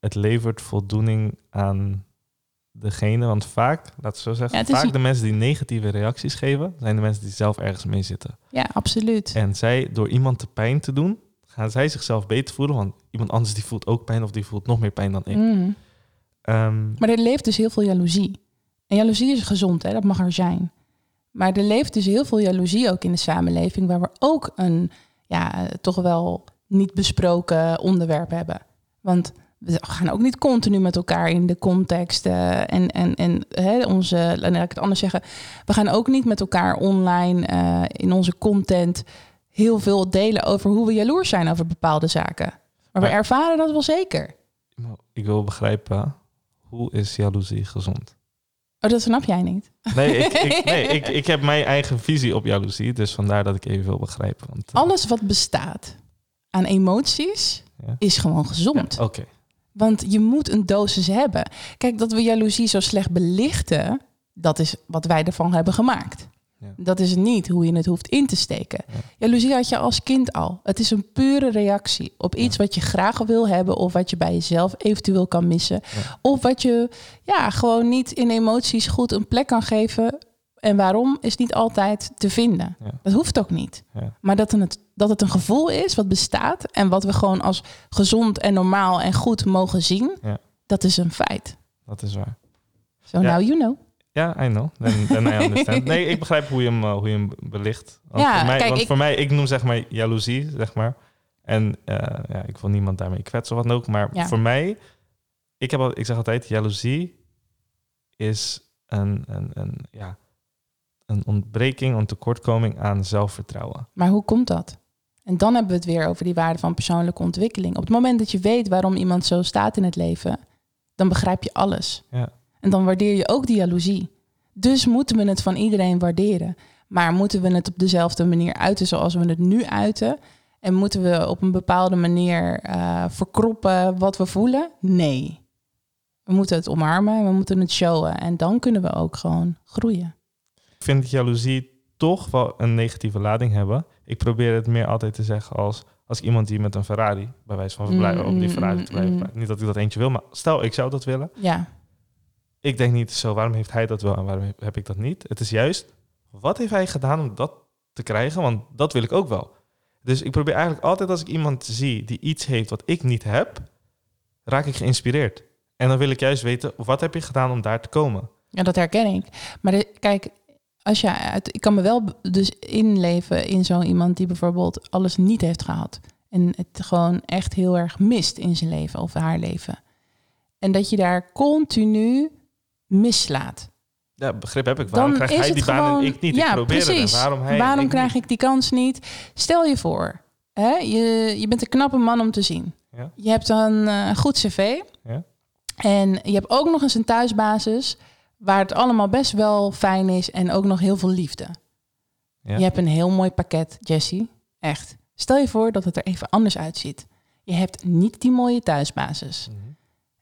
het levert voldoening aan degene. Want vaak, laten we zo zeggen, vaak een- de mensen die negatieve reacties geven, zijn de mensen die zelf ergens mee zitten. Ja, absoluut. En zij, door iemand de pijn te doen, gaan zij zichzelf beter voelen. Want iemand anders die voelt ook pijn of die voelt nog meer pijn dan ik. Mhm. Ehm, Maar er leeft dus heel veel jaloezie. En jaloezie is gezond, hè? dat mag er zijn. Maar er leeft dus heel veel jaloezie ook in de samenleving, waar we ook een ja, toch wel niet besproken onderwerp hebben. Want we gaan ook niet continu met elkaar in de context uh, en, en, en hè, onze, laat ik het anders zeggen, we gaan ook niet met elkaar online uh, in onze content heel veel delen over hoe we jaloers zijn over bepaalde zaken. Maar, maar we ervaren dat wel zeker. Ik wil begrijpen, hoe is jaloezie gezond? Oh, dat snap jij niet. Nee, ik, ik, nee ik, ik heb mijn eigen visie op jaloezie. Dus vandaar dat ik even wil begrijpen. Want, uh... Alles wat bestaat aan emoties ja. is gewoon gezond. Ja, Oké. Want je moet een dosis hebben. Kijk, dat we jaloezie zo slecht belichten, dat is wat wij ervan hebben gemaakt. Ja. Dat is niet hoe je het hoeft in te steken. Ja. Jaloezie had je als kind al. Het is een pure reactie op iets wat je graag wil hebben of wat je bij jezelf eventueel kan missen. Of wat je ja, gewoon niet in emoties goed een plek kan geven. En waarom is niet altijd te vinden. Dat hoeft ook niet. Maar dat het, dat het een gevoel is wat bestaat en wat we gewoon als gezond en normaal en goed mogen zien, dat is een feit. Dat is waar. So now you know. Ja, I know. Then I understand. Nee, ik begrijp hoe je hem, uh, hoe je hem belicht. Want, ja, voor, mij, kijk, want ik... voor mij, ik noem zeg maar jaloezie, zeg maar. En uh, ja, ik wil niemand daarmee kwetsen of wat dan ook. Maar ja. voor mij, ik, heb al, ik zeg altijd, jaloezie is een, een, een, ja, een ontbreking, een tekortkoming aan zelfvertrouwen. Maar hoe komt dat? En dan hebben we het weer over die waarde van persoonlijke ontwikkeling. Op het moment dat je weet waarom iemand zo staat in het leven, dan begrijp je alles. Ja. En dan waardeer je ook die jaloezie. Dus moeten we het van iedereen waarderen. Maar moeten we het op dezelfde manier uiten zoals we het nu uiten? En moeten we op een bepaalde manier uh, verkroppen wat we voelen? Nee. We moeten het omarmen, we moeten het showen. En dan kunnen we ook gewoon groeien. Ik vind dat jaloezie toch wel een negatieve lading hebben. Ik probeer het meer altijd te zeggen als... als iemand die met een Ferrari, bij wijze van blijven mm, op die Ferrari te blijven. Mm. Niet dat ik dat eentje wil, maar stel ik zou dat willen. Ja ik denk niet zo, waarom heeft hij dat wel en waarom heb ik dat niet? Het is juist, wat heeft hij gedaan om dat te krijgen? Want dat wil ik ook wel. Dus ik probeer eigenlijk altijd als ik iemand zie die iets heeft wat ik niet heb, raak ik geïnspireerd. En dan wil ik juist weten, wat heb je gedaan om daar te komen? Ja, dat herken ik. Maar kijk, als je, ik kan me wel dus inleven in zo iemand die bijvoorbeeld alles niet heeft gehad. En het gewoon echt heel erg mist in zijn leven of haar leven. En dat je daar continu mislaat. Ja, begrip heb ik. Waarom dan krijgt hij die baan en ik niet? Ja, ik precies. Waarom, hij waarom krijg ik die kans niet? Stel je voor, hè, je, je bent een knappe man om te zien. Ja. Je hebt een uh, goed cv. Ja. En je hebt ook nog eens een thuisbasis waar het allemaal best wel fijn is en ook nog heel veel liefde. Ja. Je hebt een heel mooi pakket, Jessie. Echt. Stel je voor dat het er even anders uitziet. Je hebt niet die mooie thuisbasis. Mhm.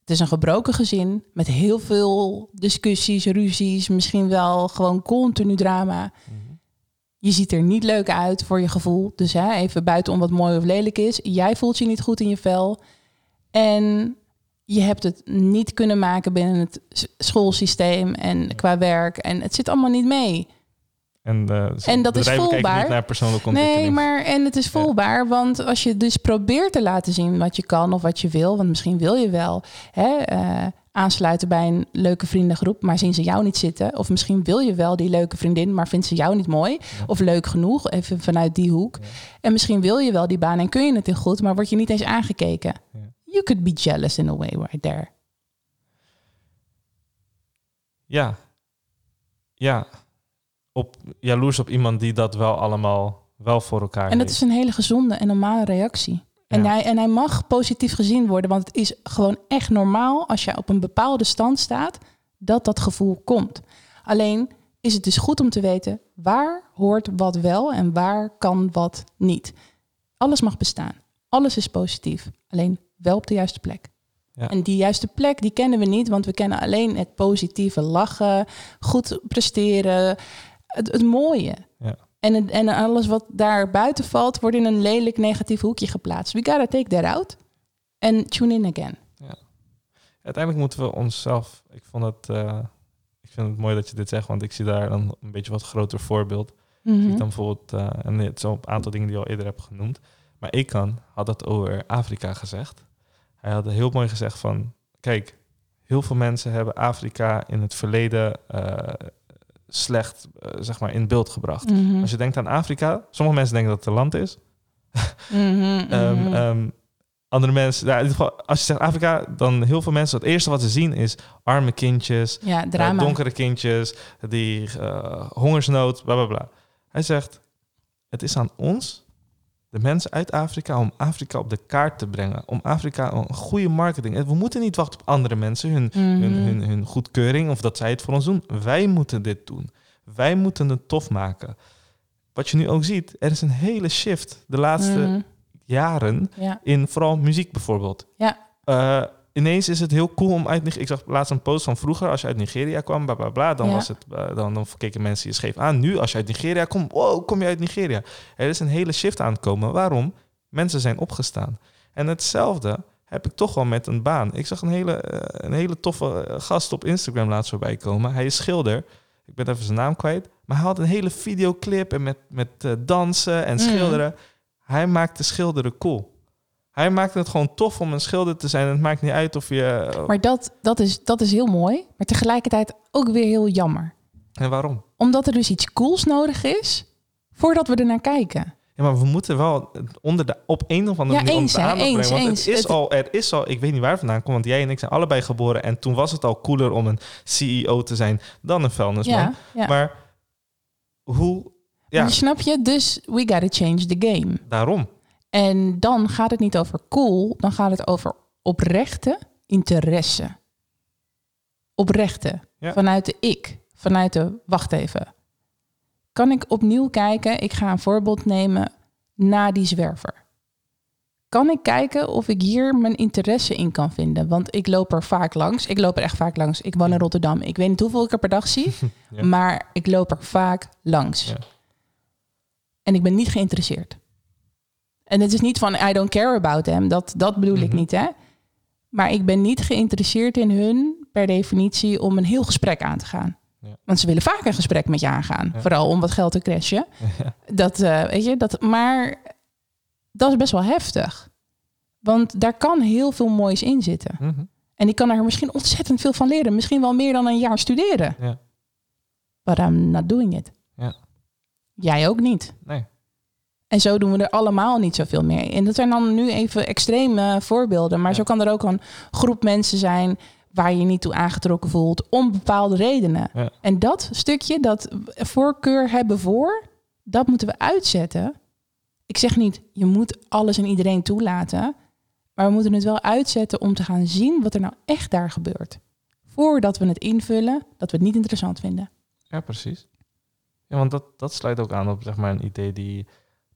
Het is een gebroken gezin met heel veel discussies, ruzies, misschien wel gewoon continu drama. Mhm. Je ziet er niet leuk uit voor je gevoel. Dus hè, even buitenom wat mooi of lelijk is. Jij voelt je niet goed in je vel. En je hebt het niet kunnen maken binnen het schoolsysteem en qua werk. En het zit allemaal niet mee. En, uh, en dat is voelbaar. Niet naar persoonlijke nee, maar en het is voelbaar, want als je dus probeert te laten zien wat je kan of wat je wil, want misschien wil je wel hè, uh, aansluiten bij een leuke vriendengroep, maar zien ze jou niet zitten. Of misschien wil je wel die leuke vriendin, maar vindt ze jou niet mooi of leuk genoeg, even vanuit die hoek. Ja. En misschien wil je wel die baan en kun je het heel goed, maar word je niet eens aangekeken. You could be jealous in a way right there. Ja. Ja op, jaloers op iemand die dat wel allemaal wel voor elkaar En dat is een hele gezonde en normale reactie. En, hij, en hij mag positief gezien worden, want het is gewoon echt normaal als je op een bepaalde stand staat, dat dat gevoel komt. Alleen is het dus goed om te weten waar hoort wat wel en waar kan wat niet. Alles mag bestaan. Alles is positief. Alleen wel op de juiste plek. Ja. En die juiste plek, die kennen we niet, want we kennen alleen het positieve lachen, goed presteren, het, het mooie. Ja. En, en alles wat daar buiten valt, wordt in een lelijk negatief hoekje geplaatst. We gotta take that out and tune in again. Ja. Uiteindelijk moeten we onszelf. Ik vond het. Uh, ik vind het mooi dat je dit zegt, want ik zie daar dan een beetje wat groter voorbeeld. Mm -hmm. dan bijvoorbeeld, uh, en het zijn een aantal dingen die je al eerder hebt genoemd. Maar ik kan had het over Afrika gezegd. Hij had heel mooi gezegd van, kijk, heel veel mensen hebben Afrika in het verleden eh, slecht eh, zeg maar, in beeld gebracht. Mhm. Als je denkt aan Afrika, sommige mensen denken dat het een land is. Mhm, Ehm, mhm. ehm, andere mensen, nou, in ieder geval, als je zegt Afrika, dan heel veel mensen, het eerste wat ze zien is arme kindjes, ja, eh, donkere kindjes, die eh, hongersnood, bla bla bla. Hij zegt, het is aan ons, de mensen uit Afrika, om Afrika op de kaart te brengen. Om Afrika een goede marketing. We moeten niet wachten op andere mensen, hun, hun, Mhm. hun, hun goedkeuring of dat zij het voor ons doen. Wij moeten dit doen. Wij moeten het tof maken. Wat je nu ook ziet, er is een hele shift de laatste Mhm. jaren Ja. in vooral muziek bijvoorbeeld. Ja. Eh, ineens is het heel cool om uit Nigeria... Ik zag laatst een post van vroeger, als je uit Nigeria kwam, bla bla bla, dan, Ja. was het, eh, dan, dan keken mensen je scheef aan. Nu, als je uit Nigeria komt, wow, kom je uit Nigeria. Er is een hele shift aan het komen. Waarom? Mensen zijn opgestaan. En hetzelfde heb ik toch wel met een baan. Ik zag een hele, eh, een hele toffe eh, gast op Instagram laatst voorbij komen. Hij is schilder. Ik ben even zijn naam kwijt. Maar hij had een hele videoclip en met, met dansen en Mm. schilderen. Hij maakte schilderen cool. Hij maakte het gewoon tof om een schilder te zijn. Het maakt niet uit of je... eh, Maar dat, dat, is, dat is heel mooi, maar tegelijkertijd ook weer heel jammer. En waarom? Omdat er dus iets cools nodig is voordat we er naar kijken. Ja, maar we moeten wel onder de, op een of andere Ja, manier eens, de aandacht eens, brengen. Want eens. Het is Het- al, er is al, ik weet niet waar vandaan komt, want jij en ik zijn allebei geboren. En toen was het al cooler om een CEO te zijn dan een vuilnisman. ja, ja. Maar hoe... Ja, Maar snap je? Dus we gotta change the game. daarom. En dan gaat het niet over cool, dan gaat het over oprechte interesse. Oprechte. Ja. Vanuit de ik. Vanuit de, wacht even. Kan ik opnieuw kijken? Ik ga een voorbeeld nemen na die zwerver. Kan ik kijken of ik hier mijn interesse in kan vinden? Want ik loop er vaak langs. Ik loop er echt vaak langs. Ik woon in Rotterdam. Ik weet niet hoeveel ik er per dag zie. Ja. Maar ik loop er vaak langs. Ja. En ik ben niet geïnteresseerd. En het is niet van I don't care about them. Dat, dat bedoel ik Mhm. niet, hè? Maar ik ben niet geïnteresseerd in hun per definitie om een heel gesprek aan te gaan. Ja. Want ze willen vaak een gesprek met je aangaan. Ja. Vooral om wat geld te cashen. Ja. Dat, eh, weet je, dat, maar dat is best wel heftig. Want daar kan heel veel moois in zitten. Mhm. En ik kan er misschien ontzettend veel van leren. Misschien wel meer dan een jaar studeren. Ja. But I'm not doing it. Ja. Jij ook niet. Nee. En zo doen we er allemaal niet zoveel meer. En dat zijn dan nu even extreme voorbeelden. Maar Ja. zo kan er ook een groep mensen zijn waar je je niet toe aangetrokken voelt om bepaalde redenen. Ja. En dat stukje, dat voorkeur hebben voor, dat moeten we uitzetten. Ik zeg niet, je moet alles en iedereen toelaten. Maar we moeten het wel uitzetten om te gaan zien wat er nou echt daar gebeurt. Voordat we het invullen, dat we het niet interessant vinden. Ja, precies. Ja, want dat, dat sluit ook aan op zeg maar, een idee die,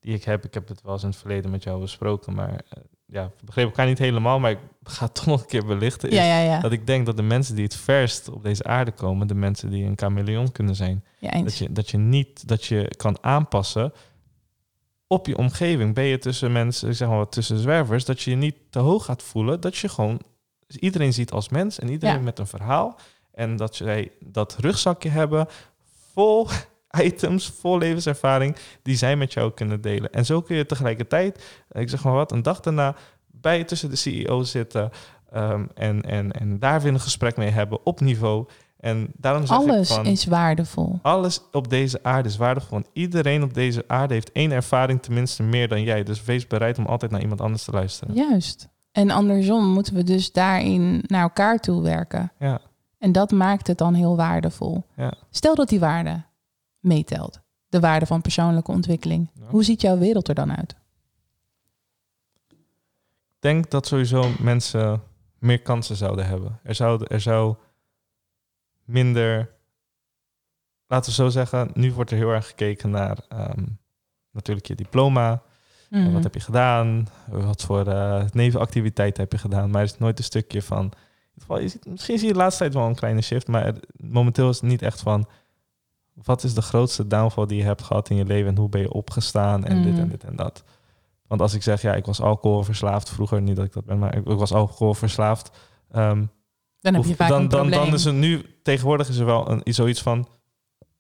die ik heb. Ik heb het wel eens in het verleden met jou besproken, maar eh, ja, we begrepen elkaar niet helemaal, maar ik ga het toch nog een keer belichten. Is Ja, ja, ja. Dat ik denk dat de mensen die het verst op deze aarde komen, de mensen die een chameleon kunnen zijn, dat je, dat je niet dat je kan aanpassen op je omgeving. Ben je tussen mensen, ik zeg maar wat tussen zwervers, dat je je niet te hoog gaat voelen, dat je gewoon iedereen ziet als mens en iedereen met een verhaal. En dat zij dat rugzakje hebben vol items, vol levenservaring, die zij met jou kunnen delen. En zo kun je tegelijkertijd, ik zeg maar wat, een dag daarna bij tussen de CEO zitten ehm, en, en, en daar weer een gesprek mee hebben op niveau. En daarom zeg Alles ik van, is waardevol. alles op deze aarde is waardevol. En iedereen op deze aarde heeft één ervaring tenminste meer dan jij. Dus wees bereid om altijd naar iemand anders te luisteren. Juist. En andersom moeten we dus daarin naar elkaar toe werken. Ja, En dat maakt het dan heel waardevol. ja. Stel dat die waarde meetelt. De waarde van persoonlijke ontwikkeling. Ja. Hoe ziet jouw wereld er dan uit? Ik denk dat sowieso mensen meer kansen zouden hebben. Er zou, er zou minder, laten we zo zeggen, nu wordt er heel erg gekeken naar ehm, natuurlijk je diploma. Mhm. wat heb je gedaan? Wat voor eh nevenactiviteiten heb je gedaan? Maar er is nooit een stukje van. in ieder geval, je ziet, misschien zie je de laatste tijd wel een kleine shift, maar momenteel is het niet echt van. Wat is de grootste downfall die je hebt gehad in je leven en hoe ben je opgestaan en dit en dit en dat? Want als ik zeg, ja, ik was alcoholverslaafd vroeger, niet dat ik dat ben, maar ik, ik was alcoholverslaafd. ehm, Dan heb je vaak dan, een dan, probleem. dan is er nu, tegenwoordig is er wel een, zoiets van,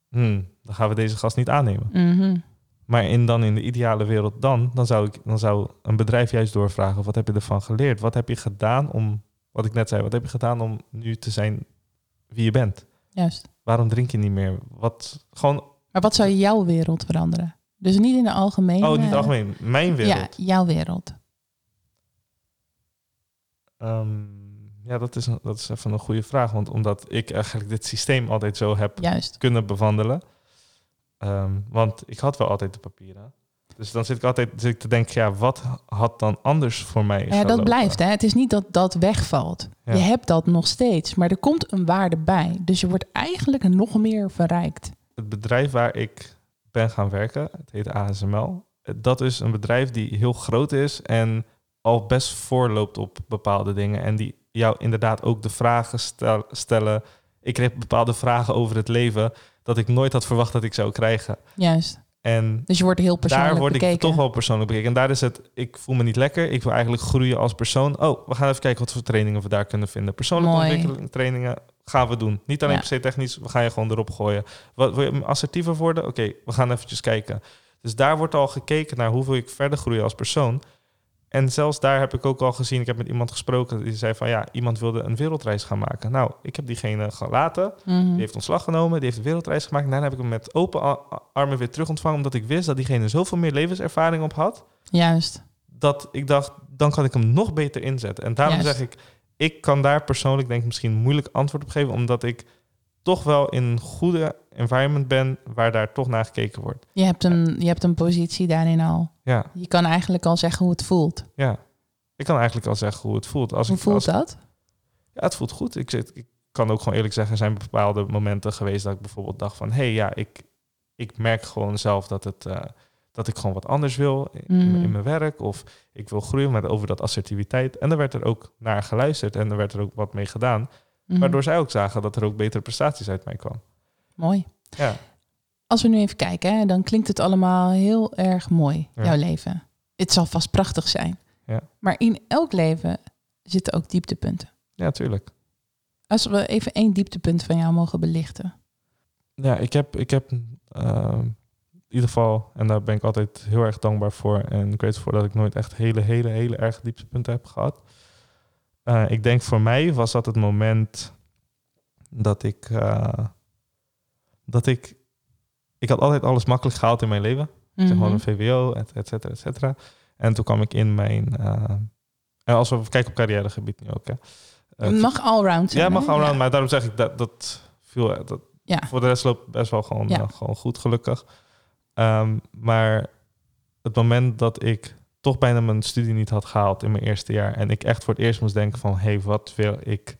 hmm, dan gaan we deze gast niet aannemen. Mhm. Maar in, dan in de ideale wereld dan, dan zou, ik, dan zou een bedrijf juist doorvragen, wat heb je ervan geleerd? Wat heb je gedaan om wat ik net zei, wat heb je gedaan om nu te zijn wie je bent? Juist. Waarom drink je niet meer? Wat, gewoon, Maar wat zou jouw wereld veranderen? Dus niet in de algemene... oh, niet algemeen, mijn wereld. Ja, jouw wereld. Ehm, ja, dat is, dat is even een goede vraag. Want omdat ik eigenlijk dit systeem altijd zo heb Juist. kunnen bewandelen. Ehm, want ik had wel altijd de papieren. Dus dan zit ik altijd zit ik te denken, ja, wat had dan anders voor mij Ja, dat blijft. Hè? Het is niet dat dat wegvalt. Ja. Je hebt dat nog steeds, maar er komt een waarde bij. Dus je wordt eigenlijk nog meer verrijkt. Het bedrijf waar ik ben gaan werken, het heet ASML. Dat is een bedrijf die heel groot is en al best voorloopt op bepaalde dingen. En die jou inderdaad ook de vragen stel- stellen. Ik kreeg bepaalde vragen over het leven dat ik nooit had verwacht dat ik zou krijgen. Juist. En Dus je wordt heel persoonlijk daar word bekeken. ik toch wel persoonlijk bekeken. En daar is het, ik voel me niet lekker. Ik wil eigenlijk groeien als persoon. Oh, we gaan even kijken wat voor trainingen we daar kunnen vinden. Persoonlijke Mooi. ontwikkeling trainingen gaan we doen. Niet alleen Ja. per se technisch, we gaan je gewoon erop gooien. Wat, wil je assertiever worden? Oké, we gaan eventjes kijken. Dus daar wordt al gekeken naar hoe wil ik verder groeien als persoon. En zelfs daar heb ik ook al gezien, ik heb met iemand gesproken, die zei van ja, iemand wilde een wereldreis gaan maken. Nou, ik heb diegene gelaten. Mhm. Die heeft ontslag genomen, die heeft een wereldreis gemaakt. En daarna heb ik hem met open armen weer terug ontvangen, omdat ik wist dat diegene zoveel meer levenservaring op had, Juist. dat ik dacht, dan kan ik hem nog beter inzetten. En daarom Juist. zeg ik, ik kan daar persoonlijk denk ik misschien moeilijk antwoord op geven, omdat ik toch wel in een goede environment ben waar daar toch naar gekeken wordt. Je hebt, een, je hebt een positie daarin al. Ja, Je kan eigenlijk al zeggen hoe het voelt. ja. Ik kan eigenlijk al zeggen hoe het voelt. Als hoe ik, voelt als, dat? Ja, het voelt goed. Ik, zit, ik kan ook gewoon eerlijk zeggen, er zijn bepaalde momenten geweest dat ik bijvoorbeeld dacht van, hé hey, ja, ik, ik merk gewoon zelf dat, het, eh, dat ik gewoon wat anders wil in, in Mhm. mijn werk. Of ik wil groeien met over dat assertiviteit. En dan werd er ook naar geluisterd en er werd er ook wat mee gedaan. Mhm. Waardoor zij ook zagen dat er ook betere prestaties uit mij kwam. Mooi. Ja, Als we nu even kijken, hè, dan klinkt het allemaal heel erg mooi, Ja. jouw leven. Het zal vast prachtig zijn. Ja. Maar in elk leven zitten ook dieptepunten. ja tuurlijk. Als we even één dieptepunt van jou mogen belichten. Ja, ik heb, ik heb ehm, in ieder geval, en daar ben ik altijd heel erg dankbaar voor en grateful voor dat ik nooit echt hele, hele, hele erg dieptepunten heb gehad. Eh, ik denk voor mij was dat het moment dat ik, eh, dat ik, ik had altijd alles makkelijk gehaald in mijn leven. Ik zeg gewoon een VWO, et, et cetera, et cetera. En toen kwam ik in mijn, eh, en als we kijken op carrièregebied nu ook, hè. Eh, Het mag allround zijn. ja, mag allround, maar daarom zeg ik dat, dat viel, dat, Ja. voor de rest loopt best wel gewoon, Ja. eh, gewoon goed, gelukkig. Ehm, maar het moment dat ik toch bijna mijn studie niet had gehaald in mijn eerste jaar en ik echt voor het eerst moest denken van, hé, hey, wat wil ik,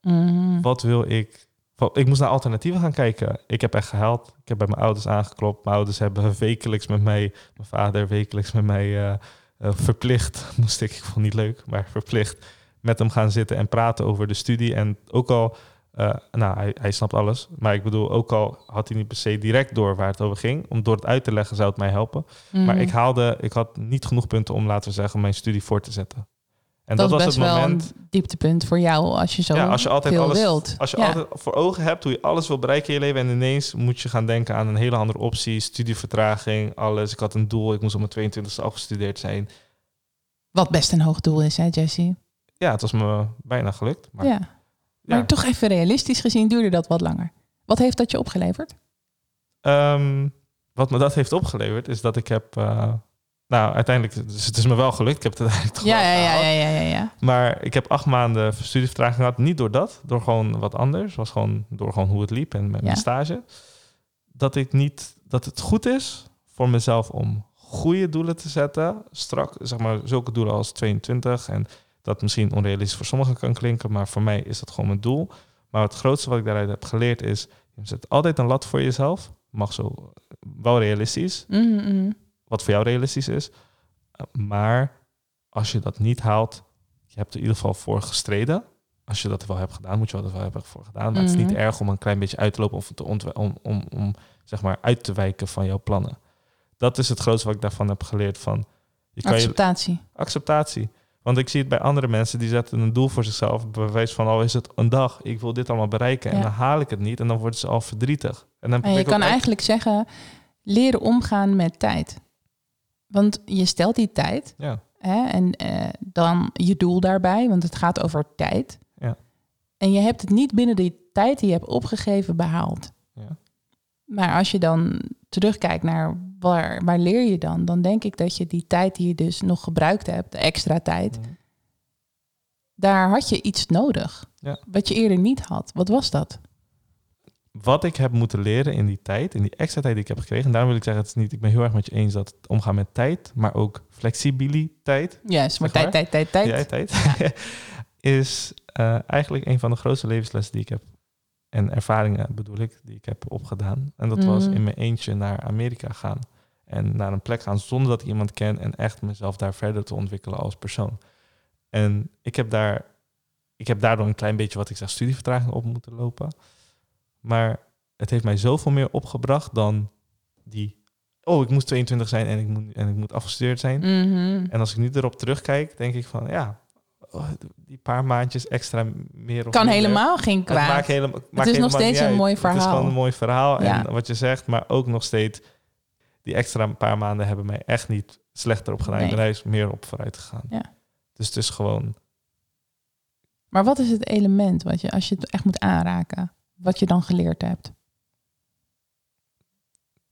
Mhm. wat wil ik? Ik moest naar alternatieven gaan kijken. Ik heb echt gehaald. Ik heb bij mijn ouders aangeklopt. Mijn ouders hebben wekelijks met mij, mijn vader wekelijks met mij eh, eh, verplicht, moest ik, ik vond het niet leuk, maar verplicht met hem gaan zitten en praten over de studie. En ook al, eh, nou, hij, hij snapt alles, maar ik bedoel, ook al had hij niet per se direct door waar het over ging, om door het uit te leggen zou het mij helpen. Maar Mhm. ik haalde, ik had niet genoeg punten om, laten we zeggen, mijn studie voor te zetten. En dat, was best het wel moment. een dieptepunt voor jou als je zo Ja, als je altijd veel alles, wilt. Als je Ja. altijd voor ogen hebt hoe je alles wil bereiken in je leven en ineens moet je gaan denken aan een hele andere optie, studievertraging, alles. Ik had een doel, ik moest op mijn 22e afgestudeerd zijn. Wat best een hoog doel is, hè Jesse? Ja, het was me bijna gelukt. Maar, ja. ja. Maar toch even realistisch gezien duurde dat wat langer. Wat heeft dat je opgeleverd? Ehm, wat me dat heeft opgeleverd is dat ik heb, eh, nou uiteindelijk, dus het is me wel gelukt. Ik heb het uiteindelijk toch Ja, ja, ja, ja, ja, ja, ja. Maar ik heb acht maanden studievertraging gehad. Niet door dat, door gewoon wat anders. was gewoon door gewoon hoe het liep en met mijn Ja. stage. Dat ik niet, dat het goed is voor mezelf om goede doelen te zetten. Strak, zeg maar, zulke doelen als 22. En dat misschien onrealistisch voor sommigen kan klinken, maar voor mij is dat gewoon mijn doel. Maar het grootste wat ik daaruit heb geleerd is, je zet altijd een lat voor jezelf. Mag zo wel realistisch, mhm. Wat voor jou realistisch is. Uh, Maar als je dat niet haalt, je hebt er in ieder geval voor gestreden. Als je dat wel hebt gedaan, moet je dat wel hebben voor gedaan. Maar het is niet Mhm. erg om een klein beetje uit te lopen of te om, om, om zeg maar uit te wijken van jouw plannen. Dat is het grootste wat ik daarvan heb geleerd. Van, je kan je, Acceptatie. acceptatie. Want ik zie het bij andere mensen die zetten een doel voor zichzelf. Bewijs van al is het een dag, ik wil dit allemaal bereiken. En dan haal ik het niet en dan worden ze al verdrietig. En, dan En je kan uit- eigenlijk zeggen, leren omgaan met tijd. Want je stelt die tijd Ja, Hè, en eh, dan je doel daarbij, want het gaat over tijd. Ja. En je hebt het niet binnen die tijd die je hebt opgegeven behaald. Ja. Maar als je dan terugkijkt naar waar, waar leer je dan, dan denk ik dat je die tijd die je dus nog gebruikt hebt, de extra tijd, Mhm. daar had je iets nodig. Ja. Wat je eerder niet had. Wat was dat? Wat ik heb moeten leren in die tijd, in die extra tijd die ik heb gekregen. En daarom wil ik zeggen, het is niet, ik ben heel erg met je eens dat het omgaan met tijd, maar ook flexibiliteit. Juist, maar tijd, tijd, tijd, tijd. Ja, tijd. is eh, eigenlijk een van de grootste levenslessen die ik heb. En ervaringen bedoel ik, die ik heb opgedaan. En dat was Mhm. in mijn eentje naar Amerika gaan. En naar een plek gaan zonder dat ik iemand ken. En echt mezelf daar verder te ontwikkelen als persoon. En ik heb daar, ik heb daardoor een klein beetje wat ik zeg studievertraging op moeten lopen. Maar het heeft mij zoveel meer opgebracht dan die. Oh, ik moest 22 zijn en ik moet, en ik moet afgestudeerd zijn. Mhm. En als ik nu erop terugkijk, denk ik van ja, oh, die paar maandjes extra meer of Kan helemaal geen Het, maakt kwaad. helemaal, maakt nog helemaal steeds een uit. mooi Het is verhaal. gewoon een mooi verhaal. Ja. En wat je zegt, maar ook nog steeds, die extra paar maanden hebben mij echt niet slechter op gedaan. Ik Nee. juist meer op vooruit gegaan. Ja. Dus het is gewoon, Maar wat is het element wat je, als je het echt moet aanraken, wat je dan geleerd hebt?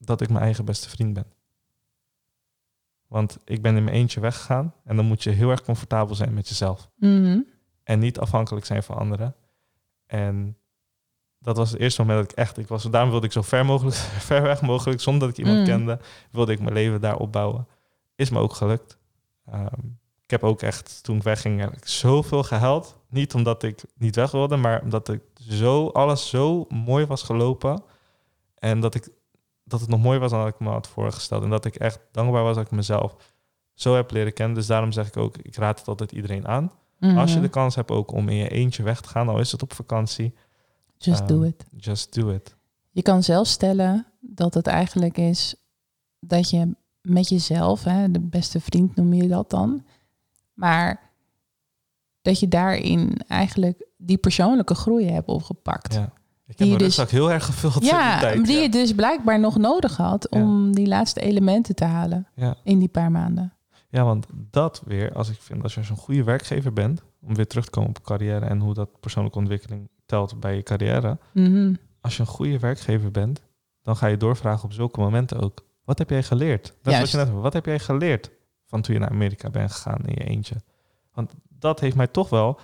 dat ik mijn eigen beste vriend ben. Want ik ben in mijn eentje weggegaan en dan moet je heel erg comfortabel zijn met jezelf. Mhm. en niet afhankelijk zijn van anderen. En dat was het eerste moment dat ik echt, ik was, daarom wilde ik zo ver mogelijk, ver weg mogelijk, zonder dat ik iemand Mm. kende, wilde ik mijn leven daar opbouwen. Is me ook gelukt. Ehm, heb ook echt, toen ik wegging, heb ik zoveel gehuild. Niet omdat ik niet weg wilde, maar omdat ik zo, alles zo mooi was gelopen. En dat, ik, dat het nog mooi was dan ik me had voorgesteld. En dat ik echt dankbaar was dat ik mezelf zo heb leren kennen. Dus daarom zeg ik ook, ik raad het altijd iedereen aan. Als je Mhm. de kans hebt ook om in je eentje weg te gaan, al is het op vakantie, Just ehm, do it. just do it. Je kan zelf stellen dat het eigenlijk is dat je met jezelf, hè, de beste vriend noem je dat dan, maar dat je daarin eigenlijk die persoonlijke groei hebt opgepakt. Ja. Ik heb Die dus- rugzak heel erg gevuld Ja, die tijd. die ja. je dus blijkbaar nog nodig had om die laatste elementen te halen Ja. in die paar maanden. ja, want dat weer, als ik vind, als je zo'n goede werkgever bent, om weer terug te komen op carrière en hoe dat persoonlijke ontwikkeling telt bij je carrière. Mhm. Als je een goede werkgever bent, dan ga je doorvragen op zulke momenten ook. Wat heb jij geleerd? Dat is wat je net. Wat heb jij geleerd van toen je naar Amerika bent gegaan in je eentje? Want dat heeft mij toch wel,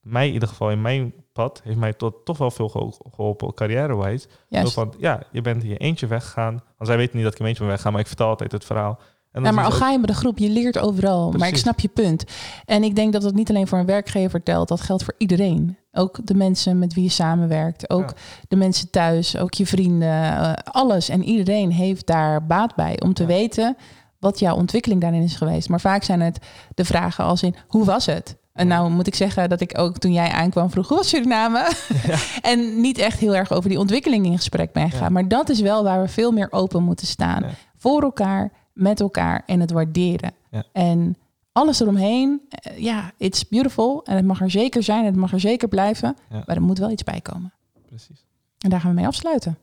mij in ieder geval in mijn pad, heeft mij tot, toch wel veel geho- geholpen carrière-wise. Van, ja, je bent in je eentje weggegaan. Want zij weten niet dat ik in mijn eentje ben weggegaan, maar ik vertel altijd het verhaal. En Ja, maar al ga je met de groep, je leert overal. Maar ik snap je punt. En ik denk dat dat niet alleen voor een werkgever telt, dat geldt voor iedereen. Ook de mensen met wie je samenwerkt, ook Ja. de mensen thuis, ook je vrienden, eh, alles. En iedereen heeft daar baat bij om te Ja. weten wat jouw ontwikkeling daarin is geweest. Maar vaak zijn het de vragen als in, hoe was het? En nou moet ik zeggen dat ik ook toen jij aankwam vroeg, hoe was Suriname? en niet echt heel erg over die ontwikkeling in gesprek ben gegaan. Ja. Maar dat is wel waar we veel meer open moeten staan. Ja. Voor elkaar, met elkaar en het waarderen. En alles eromheen, eh, ja, it's beautiful. En het mag er zeker zijn, het mag er zeker blijven. Maar er moet wel iets bij komen. Precies. En daar gaan we mee afsluiten.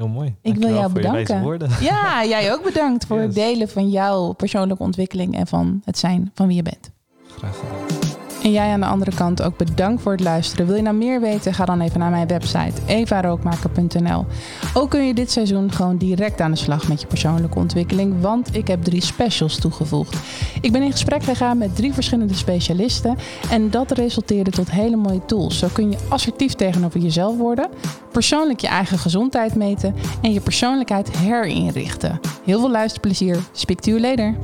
Heel mooi. Ik wil jou bedanken. Ja, jij ook bedankt voor het delen van jouw persoonlijke ontwikkeling en van het zijn van wie je bent. Graag gedaan. En jij aan de andere kant ook bedankt voor het luisteren. Wil je nou meer weten? Ga dan even naar mijn website evarookmaker.nl. Ook kun je dit seizoen gewoon direct aan de slag met je persoonlijke ontwikkeling, want ik heb drie specials toegevoegd. Ik ben in gesprek gegaan met drie verschillende specialisten en dat resulteerde tot hele mooie tools. Zo kun je assertief tegenover jezelf worden, persoonlijk je eigen gezondheid meten en je persoonlijkheid herinrichten. Heel veel luisterplezier. Speak to you later.